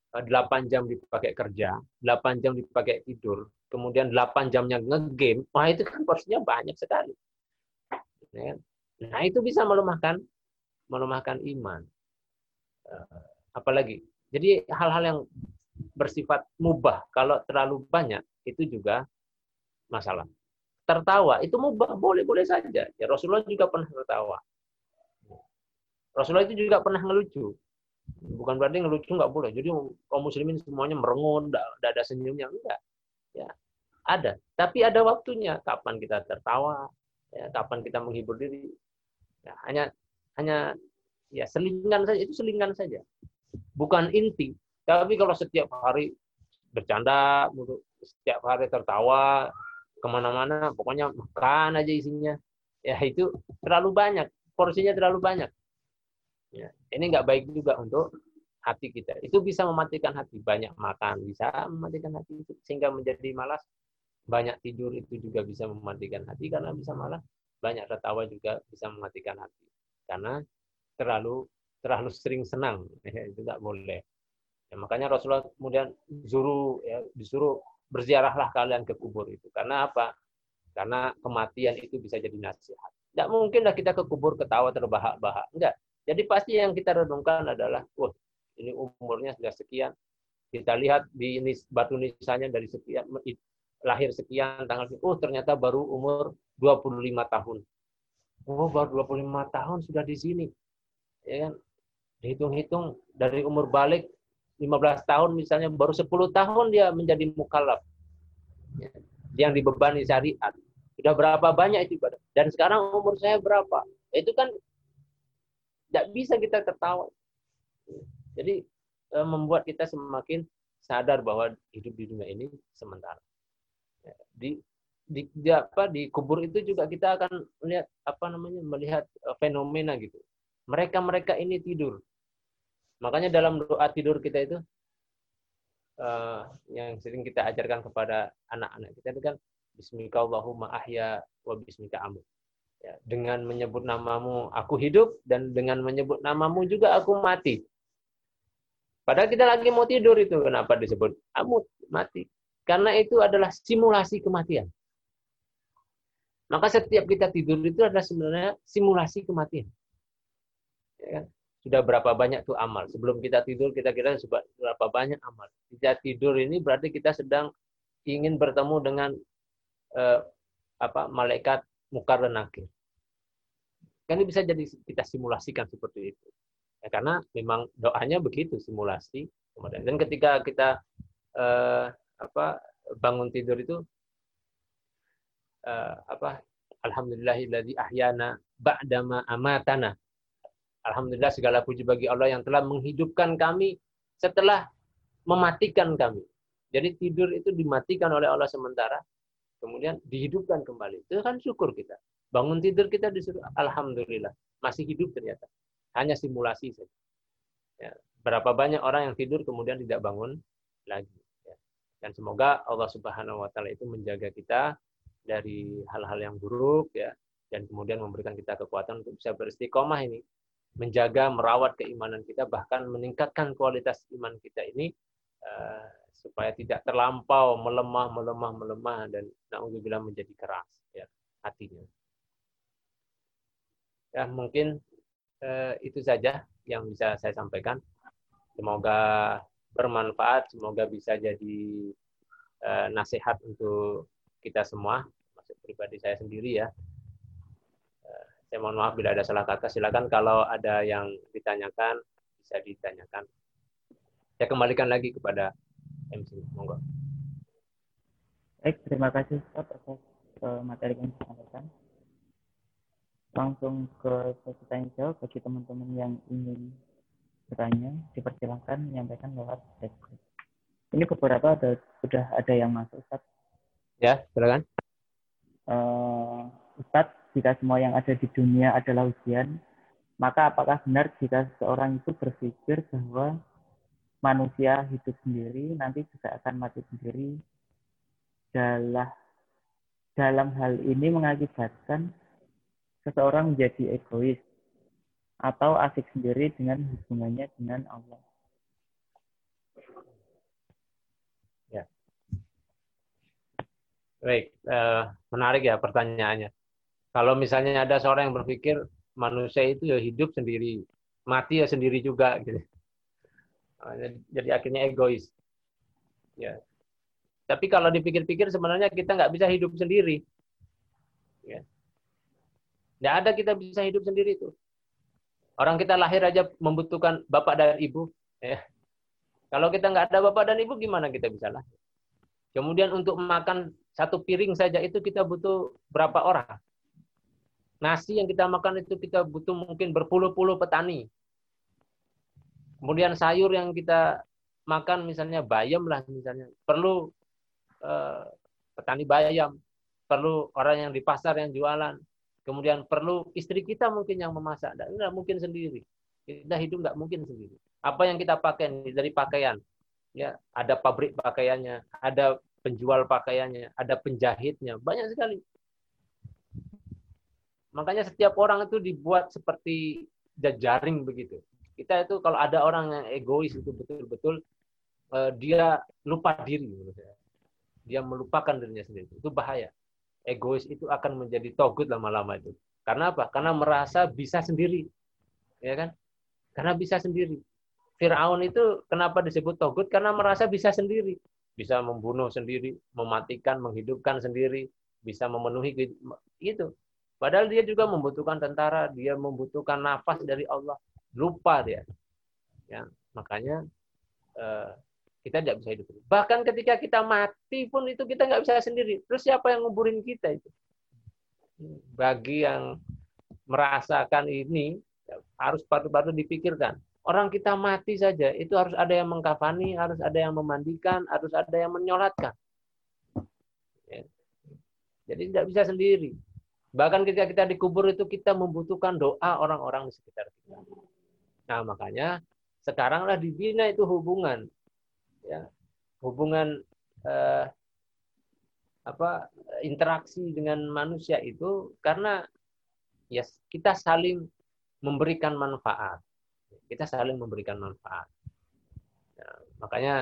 8 e, jam dipakai kerja, 8 jam dipakai tidur, kemudian 8 jamnya ngegame, wah itu kan porsinya banyak sekali. Ya kan? Nah itu bisa melemahkan melemahkan iman. Eh, apalagi, jadi hal-hal yang bersifat mubah kalau terlalu banyak itu juga masalah. Tertawa itu mubah boleh-boleh saja. Ya Rasulullah juga pernah tertawa. Rasulullah itu juga pernah ngelucu. Bukan berarti ngelucu nggak boleh. Jadi kaum muslimin semuanya merengut, tidak ada senyumnya enggak. Ya, ada. Tapi ada waktunya kapan kita tertawa, ya, kapan kita menghibur diri. Ya, hanya hanya ya selingan saja itu selingan saja bukan inti tapi kalau setiap hari bercanda setiap hari tertawa ke mana-mana pokoknya makan aja isinya. Ya itu terlalu banyak porsinya terlalu banyak. Ya, ini nggak baik juga untuk hati kita. Itu bisa mematikan hati. Banyak makan bisa mematikan hati sehingga menjadi malas. Banyak tidur itu juga bisa mematikan hati karena bisa malah banyak tertawa juga bisa mematikan hati. Karena terlalu terlalu sering senang. Ya, itu tidak boleh. Ya, makanya Rasulullah kemudian disuruh ya, disuruh berziarahlah kalian ke kubur itu. Karena apa? Karena kematian itu bisa jadi nasihat. Tidak mungkinlah kita ke kubur ketawa terbahak-bahak. Enggak jadi pasti yang kita renungkan adalah wah ini umurnya sudah sekian. Kita lihat di ini batu nisannya dari sekian lahir sekian tanggal oh ternyata baru umur 25 tahun. Oh baru 25 tahun sudah di sini. Ya kan? Dihitung-hitung dari umur balik 15 tahun misalnya baru 10 tahun dia menjadi mukallaf ya, yang dibebani syariat sudah berapa banyak itu ibadah dan sekarang umur saya berapa itu kan Tidak bisa kita tertawa. Jadi eh, membuat kita semakin sadar bahwa hidup di dunia ini sementara. Ya, di di, di apa di kubur itu juga kita akan melihat apa namanya melihat eh, fenomena gitu. Mereka-mereka ini tidur. Makanya dalam doa tidur kita itu uh, yang sering kita ajarkan kepada anak-anak kita itu kan Bismika Allahumma ahya wa bismika amut. Ya, dengan menyebut namamu aku hidup dan dengan menyebut namamu juga aku mati. Padahal kita lagi mau tidur itu kenapa disebut amut mati? Karena itu adalah simulasi kematian. Maka setiap kita tidur itu adalah sebenarnya simulasi kematian. Ya kan? Sudah berapa banyak tuh amal. Sebelum kita tidur, kita kira berapa banyak amal. Kita tidur ini berarti kita sedang ingin bertemu dengan eh, apa malaikat mukar dan nakir. Kan ini bisa jadi kita simulasikan seperti itu. Ya, karena memang doanya begitu simulasi. Dan ketika kita eh, apa bangun tidur itu uh, apa alhamdulillahilladzi ahyana ba'dama amatana. Alhamdulillah segala puji bagi Allah yang telah menghidupkan kami setelah mematikan kami. Jadi tidur itu dimatikan oleh Allah sementara, kemudian dihidupkan kembali. Itu kan syukur kita. Bangun tidur kita disuruh alhamdulillah masih hidup ternyata. Hanya simulasi saja. Ya. Berapa banyak orang yang tidur kemudian tidak bangun lagi. Dan semoga Allah Subhanahu wa taala itu menjaga kita dari hal-hal yang buruk ya dan kemudian memberikan kita kekuatan untuk bisa beristiqomah ini menjaga merawat keimanan kita bahkan meningkatkan kualitas iman kita ini uh, supaya tidak terlampau melemah melemah melemah dan naudzubillah menjadi keras ya hatinya ya mungkin uh, itu saja yang bisa saya sampaikan semoga bermanfaat, semoga bisa jadi uh, nasihat untuk kita semua, maksud pribadi saya sendiri ya. Saya mohon maaf bila ada salah kata, silakan kalau ada yang ditanyakan bisa ditanyakan. Saya kembalikan lagi kepada MC, monggo. Baik, terima kasih Ustaz atas uh, materi yang disampaikan. Langsung ke sesi tanya jawab bagi teman-teman yang ingin bertanya, dipersilahkan menyampaikan lewat chat Ini beberapa ada, sudah ada yang masuk, Ustaz. Ya, silakan. Uh, Ustaz, jika semua yang ada di dunia adalah ujian, maka apakah benar jika seseorang itu berpikir bahwa manusia hidup sendiri, nanti juga akan mati sendiri, dalam, dalam hal ini mengakibatkan seseorang menjadi egois, atau asik sendiri dengan hubungannya dengan Allah. Ya. Baik, uh, menarik ya pertanyaannya. Kalau misalnya ada seorang yang berpikir manusia itu ya hidup sendiri, mati ya sendiri juga gitu. Jadi akhirnya egois. Ya. Tapi kalau dipikir-pikir sebenarnya kita nggak bisa hidup sendiri. Ya. Nggak ada kita bisa hidup sendiri itu. Orang kita lahir aja membutuhkan bapak dan ibu. Ya. Kalau kita nggak ada bapak dan ibu, gimana kita bisa lahir? Kemudian untuk makan satu piring saja itu kita butuh berapa orang? Nasi yang kita makan itu kita butuh mungkin berpuluh-puluh petani. Kemudian sayur yang kita makan misalnya bayam lah misalnya. Perlu eh, petani bayam. Perlu orang yang di pasar yang jualan. Kemudian perlu istri kita mungkin yang memasak. Tidak mungkin sendiri. Kita hidup nggak mungkin sendiri. Apa yang kita pakai dari pakaian, ya ada pabrik pakaiannya, ada penjual pakaiannya, ada penjahitnya, banyak sekali. Makanya setiap orang itu dibuat seperti jaring begitu. Kita itu kalau ada orang yang egois itu betul-betul eh, dia lupa diri Dia melupakan dirinya sendiri. Itu bahaya egois itu akan menjadi togut lama-lama itu. Karena apa? Karena merasa bisa sendiri. Ya kan? Karena bisa sendiri. Firaun itu kenapa disebut togut? Karena merasa bisa sendiri. Bisa membunuh sendiri, mematikan, menghidupkan sendiri, bisa memenuhi itu. Padahal dia juga membutuhkan tentara, dia membutuhkan nafas dari Allah. Lupa dia. Ya, makanya eh, kita tidak bisa hidup. Bahkan ketika kita mati pun itu kita nggak bisa sendiri. Terus siapa yang nguburin kita itu? Bagi yang merasakan ini, harus patut-patut dipikirkan. Orang kita mati saja, itu harus ada yang mengkafani, harus ada yang memandikan, harus ada yang menyolatkan. Ya. Jadi tidak bisa sendiri. Bahkan ketika kita dikubur itu kita membutuhkan doa orang-orang di sekitar kita. Nah makanya sekaranglah dibina itu hubungan, ya hubungan eh, apa interaksi dengan manusia itu karena ya kita saling memberikan manfaat kita saling memberikan manfaat. Ya, makanya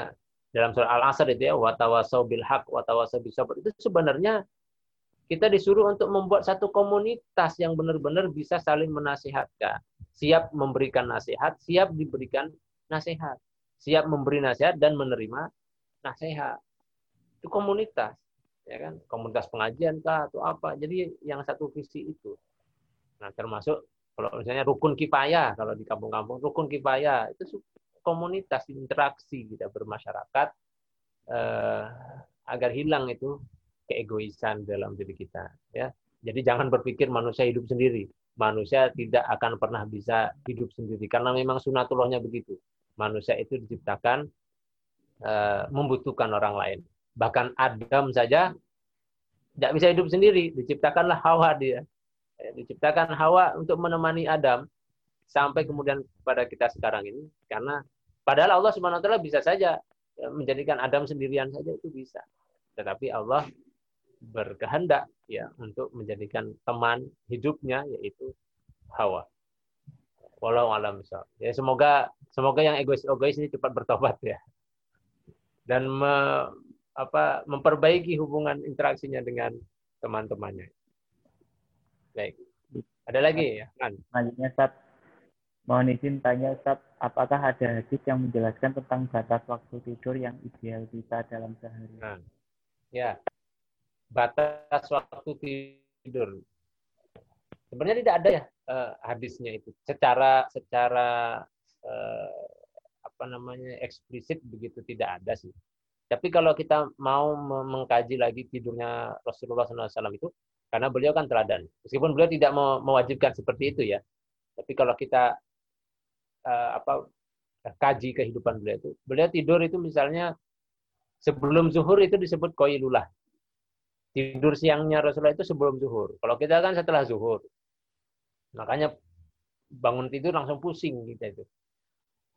dalam surah Al-Asr itu ya watawasau bil haq watawasau bisabr itu sebenarnya kita disuruh untuk membuat satu komunitas yang benar-benar bisa saling menasihatkan, siap memberikan nasihat, siap diberikan nasihat, siap memberi nasihat dan menerima nasihat. Itu komunitas, ya kan? Komunitas pengajian kah atau apa? Jadi yang satu visi itu. Nah, termasuk kalau misalnya rukun kifayah, kalau di kampung-kampung rukun kifayah itu komunitas interaksi kita bermasyarakat eh, agar hilang itu keegoisan dalam diri kita. Ya, jadi jangan berpikir manusia hidup sendiri. Manusia tidak akan pernah bisa hidup sendiri karena memang sunatullahnya begitu. Manusia itu diciptakan eh, membutuhkan orang lain. Bahkan Adam saja tidak bisa hidup sendiri, diciptakanlah Hawa dia Ya, diciptakan Hawa untuk menemani Adam sampai kemudian pada kita sekarang ini karena padahal Allah taala bisa saja ya, menjadikan Adam sendirian saja itu bisa. Tetapi Allah berkehendak ya untuk menjadikan teman hidupnya yaitu Hawa. Walau alam misal. Ya semoga semoga yang egois-egois ini cepat bertobat ya. Dan me, apa memperbaiki hubungan interaksinya dengan teman-temannya. Baik. Ada lagi ya, kan? Selanjutnya, Sat. Mohon izin tanya, Sat, apakah ada hadis yang menjelaskan tentang batas waktu tidur yang ideal kita dalam sehari? Nah, ya. Batas waktu tidur. Sebenarnya tidak ada ya uh, hadisnya itu. Secara secara uh, apa namanya eksplisit begitu tidak ada sih. Tapi kalau kita mau mengkaji lagi tidurnya Rasulullah SAW itu, karena beliau kan teladan. Meskipun beliau tidak mewajibkan seperti itu ya. Tapi kalau kita uh, apa kaji kehidupan beliau itu, beliau tidur itu misalnya sebelum zuhur itu disebut koilulah. Tidur siangnya Rasulullah itu sebelum zuhur. Kalau kita kan setelah zuhur. Makanya bangun tidur langsung pusing kita itu.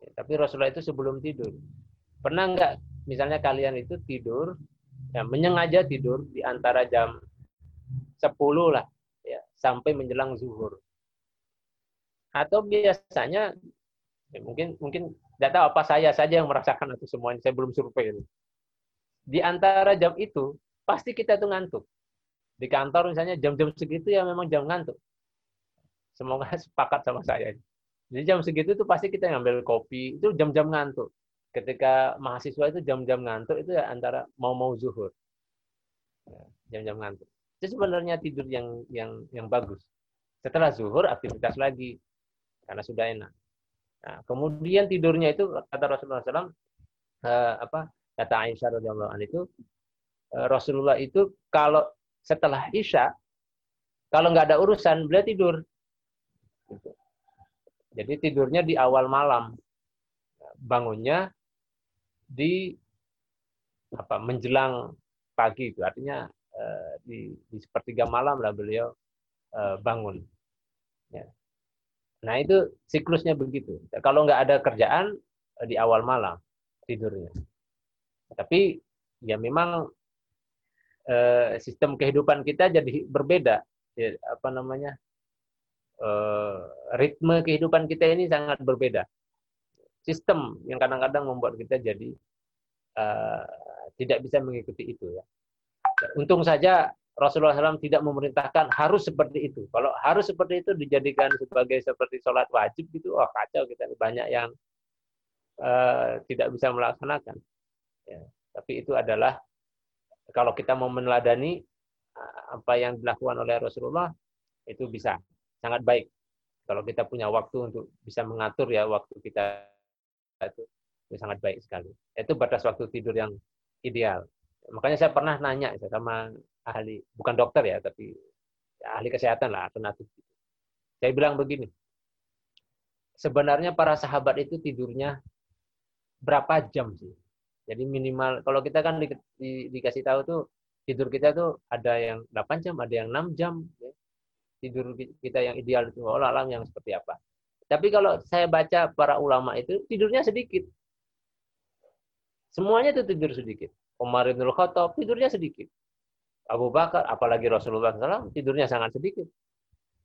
Ya, tapi Rasulullah itu sebelum tidur. Pernah nggak misalnya kalian itu tidur, ya, menyengaja tidur di antara jam 10 lah ya sampai menjelang zuhur. Atau biasanya ya mungkin mungkin tidak tahu apa saya saja yang merasakan itu semuanya saya belum survei. Di antara jam itu pasti kita tuh ngantuk. Di kantor misalnya jam-jam segitu ya memang jam ngantuk. Semoga sepakat sama saya. Jadi jam segitu tuh pasti kita ngambil kopi, itu jam-jam ngantuk. Ketika mahasiswa itu jam-jam ngantuk itu ya antara mau-mau zuhur. Ya, jam-jam ngantuk. Itu sebenarnya tidur yang yang yang bagus. Setelah zuhur aktivitas lagi karena sudah enak. Nah, kemudian tidurnya itu kata Rasulullah SAW eh, apa kata Aisyah radhiyallahu itu Rasulullah itu kalau setelah isya kalau nggak ada urusan beliau tidur. Gitu. Jadi tidurnya di awal malam, bangunnya di apa menjelang pagi itu artinya Eh, di, di sepertiga malam lah beliau uh, bangun. Ya. Nah itu siklusnya begitu. Kalau nggak ada kerjaan eh, di awal malam tidurnya. Tapi ya memang uh, sistem kehidupan kita jadi berbeda. Ya, apa namanya? Uh, ritme kehidupan kita ini sangat berbeda. Sistem yang kadang-kadang membuat kita jadi uh, tidak bisa mengikuti itu ya. Untung saja Rasulullah SAW tidak memerintahkan harus seperti itu. Kalau harus seperti itu dijadikan sebagai seperti sholat wajib gitu, wah kacau kita banyak yang uh, tidak bisa melaksanakan. Ya, tapi itu adalah kalau kita mau meneladani apa yang dilakukan oleh Rasulullah itu bisa sangat baik. Kalau kita punya waktu untuk bisa mengatur ya waktu kita itu, itu sangat baik sekali. Itu batas waktu tidur yang ideal. Makanya saya pernah nanya sama ahli, bukan dokter ya, tapi ahli kesehatan lah, alternatif. Saya bilang begini, sebenarnya para sahabat itu tidurnya berapa jam sih? Jadi minimal kalau kita kan di, di, dikasih tahu tuh tidur kita tuh ada yang 8 jam, ada yang 6 jam. Ya. Tidur kita yang ideal itu Allah alam yang seperti apa. Tapi kalau saya baca para ulama itu tidurnya sedikit. Semuanya itu tidur sedikit. Umar bin Khattab tidurnya sedikit. Abu Bakar, apalagi Rasulullah SAW, tidurnya sangat sedikit.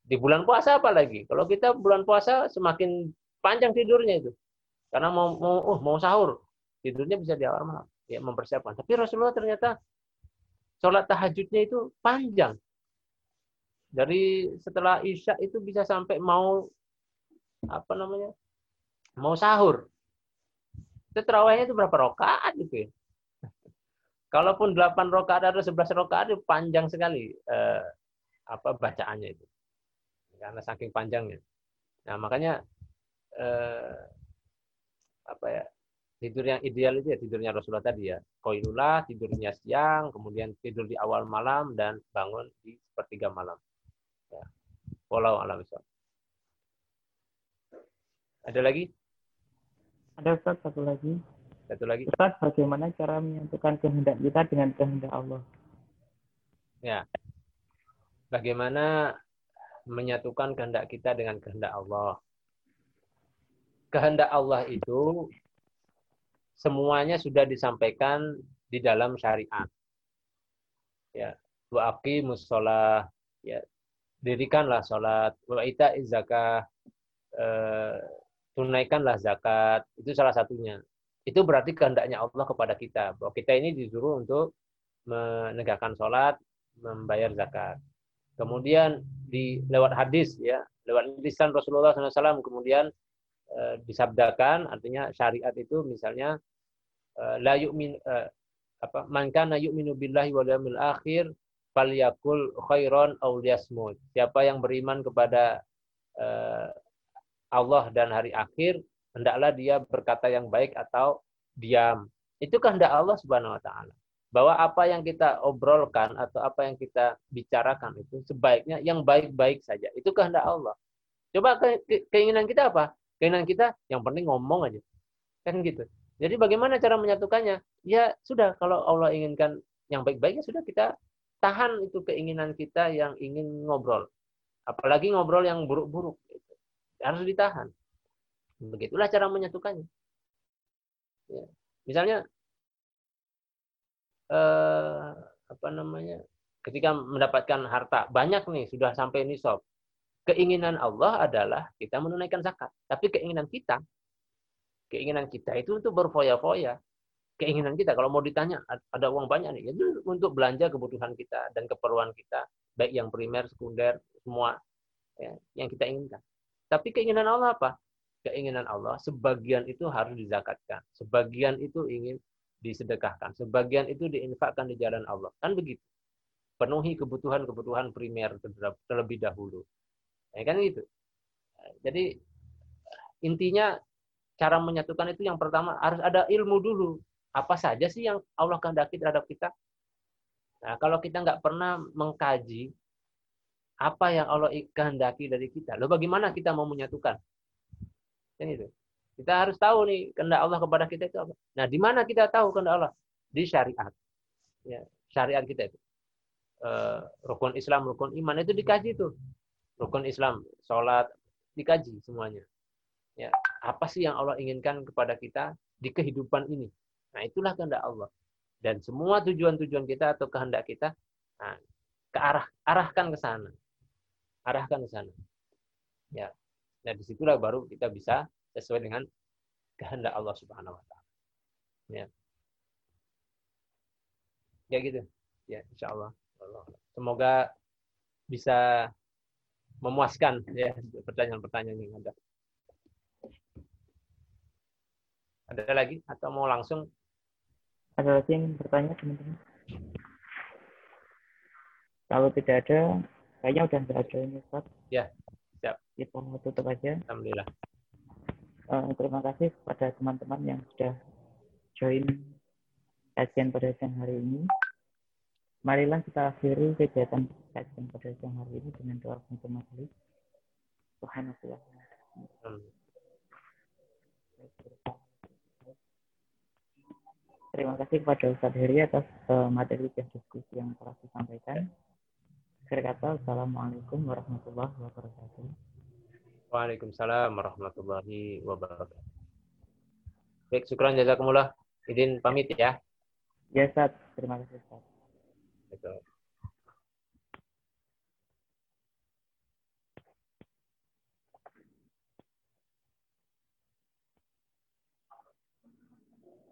Di bulan puasa apalagi. Kalau kita bulan puasa semakin panjang tidurnya itu. Karena mau mau oh, mau sahur, tidurnya bisa di awal malam. Ya mempersiapkan. Tapi Rasulullah ternyata sholat tahajudnya itu panjang. Dari setelah Isya itu bisa sampai mau apa namanya? Mau sahur. Itu terawihnya itu berapa rokaat itu ya? Kalaupun 8 rokaat atau 11 rokaat itu panjang sekali eh, apa bacaannya itu. Karena saking panjangnya. Nah, makanya eh, apa ya? Tidur yang ideal itu ya tidurnya Rasulullah tadi ya. Koilullah, tidurnya siang, kemudian tidur di awal malam dan bangun di sepertiga malam. Ya. Walau alam Ada lagi? Ada Ustaz satu lagi. Satu lagi. Ustaz, bagaimana cara menyatukan kehendak kita dengan kehendak Allah? Ya. Bagaimana menyatukan kehendak kita dengan kehendak Allah? Kehendak Allah itu semuanya sudah disampaikan di dalam syariat. Ya, wa aqimus shalah, ya, dirikanlah salat, wa zakah, eh, tunaikanlah zakat. Itu salah satunya itu berarti kehendaknya Allah kepada kita bahwa kita ini disuruh untuk menegakkan sholat, membayar zakat. Kemudian di lewat hadis ya, lewat lisan Rasulullah SAW kemudian e, disabdakan artinya syariat itu misalnya e, la yu'min e, apa man kana yu'minu billahi wal yawmil akhir falyakul khairan aw liyasmut. Siapa yang beriman kepada e, Allah dan hari akhir hendaklah dia berkata yang baik atau diam. Itu kehendak Allah Subhanahu wa taala. Bahwa apa yang kita obrolkan atau apa yang kita bicarakan itu sebaiknya yang baik-baik saja. Itu kehendak Allah. Coba ke keinginan kita apa? Keinginan kita yang penting ngomong aja. Kan gitu. Jadi bagaimana cara menyatukannya? Ya sudah kalau Allah inginkan yang baik-baik ya sudah kita tahan itu keinginan kita yang ingin ngobrol. Apalagi ngobrol yang buruk-buruk. Gitu. Harus ditahan. Begitulah cara menyatukannya. Ya. Misalnya eh, apa namanya? Ketika mendapatkan harta banyak nih sudah sampai nisab. Keinginan Allah adalah kita menunaikan zakat. Tapi keinginan kita keinginan kita itu untuk berfoya-foya. Keinginan kita kalau mau ditanya ada uang banyak nih, itu untuk belanja kebutuhan kita dan keperluan kita, baik yang primer, sekunder, semua ya, yang kita inginkan. Tapi keinginan Allah apa? keinginan Allah, sebagian itu harus dizakatkan, sebagian itu ingin disedekahkan, sebagian itu diinfakkan di jalan Allah. Kan begitu. Penuhi kebutuhan-kebutuhan primer terlebih dahulu. Ya kan gitu. Jadi intinya cara menyatukan itu yang pertama harus ada ilmu dulu. Apa saja sih yang Allah kehendaki terhadap kita? Nah, kalau kita nggak pernah mengkaji apa yang Allah kehendaki dari kita, lalu bagaimana kita mau menyatukan? Kan itu. Kita harus tahu nih kehendak Allah kepada kita itu apa. Nah, di mana kita tahu kehendak Allah? Di syariat. Ya, syariat kita itu. Uh, rukun Islam, rukun iman itu dikaji tuh. Rukun Islam, sholat, dikaji semuanya. Ya, apa sih yang Allah inginkan kepada kita di kehidupan ini? Nah, itulah kehendak Allah. Dan semua tujuan-tujuan kita atau kehendak kita nah, ke arah arahkan ke sana. Arahkan ke sana. Ya, Nah, di situlah baru kita bisa sesuai dengan kehendak Allah Subhanahu wa taala. Ya. Ya gitu. Ya, insya Allah. Semoga bisa memuaskan ya pertanyaan-pertanyaan yang ada. Ada lagi atau mau langsung? Ada lagi yang bertanya teman-teman? Kalau tidak ada, kayaknya udah tidak ada ini Ustaz. Ya, Siap. Kita mau tutup aja. Alhamdulillah. Uh, terima kasih kepada teman-teman yang sudah join kajian pada siang hari ini. Marilah kita akhiri kegiatan kajian pada siang hari ini dengan doa penutup majelis. Subhanallah. Terima kasih kepada Ustadz Heri atas uh, materi dan diskusi yang telah disampaikan. Akhir kata, Assalamualaikum warahmatullahi wabarakatuh. Waalaikumsalam warahmatullahi wabarakatuh. Baik, syukuran jazakumullah. Izin pamit ya. Ya, Ustaz. Terima kasih, Ustaz. Betul.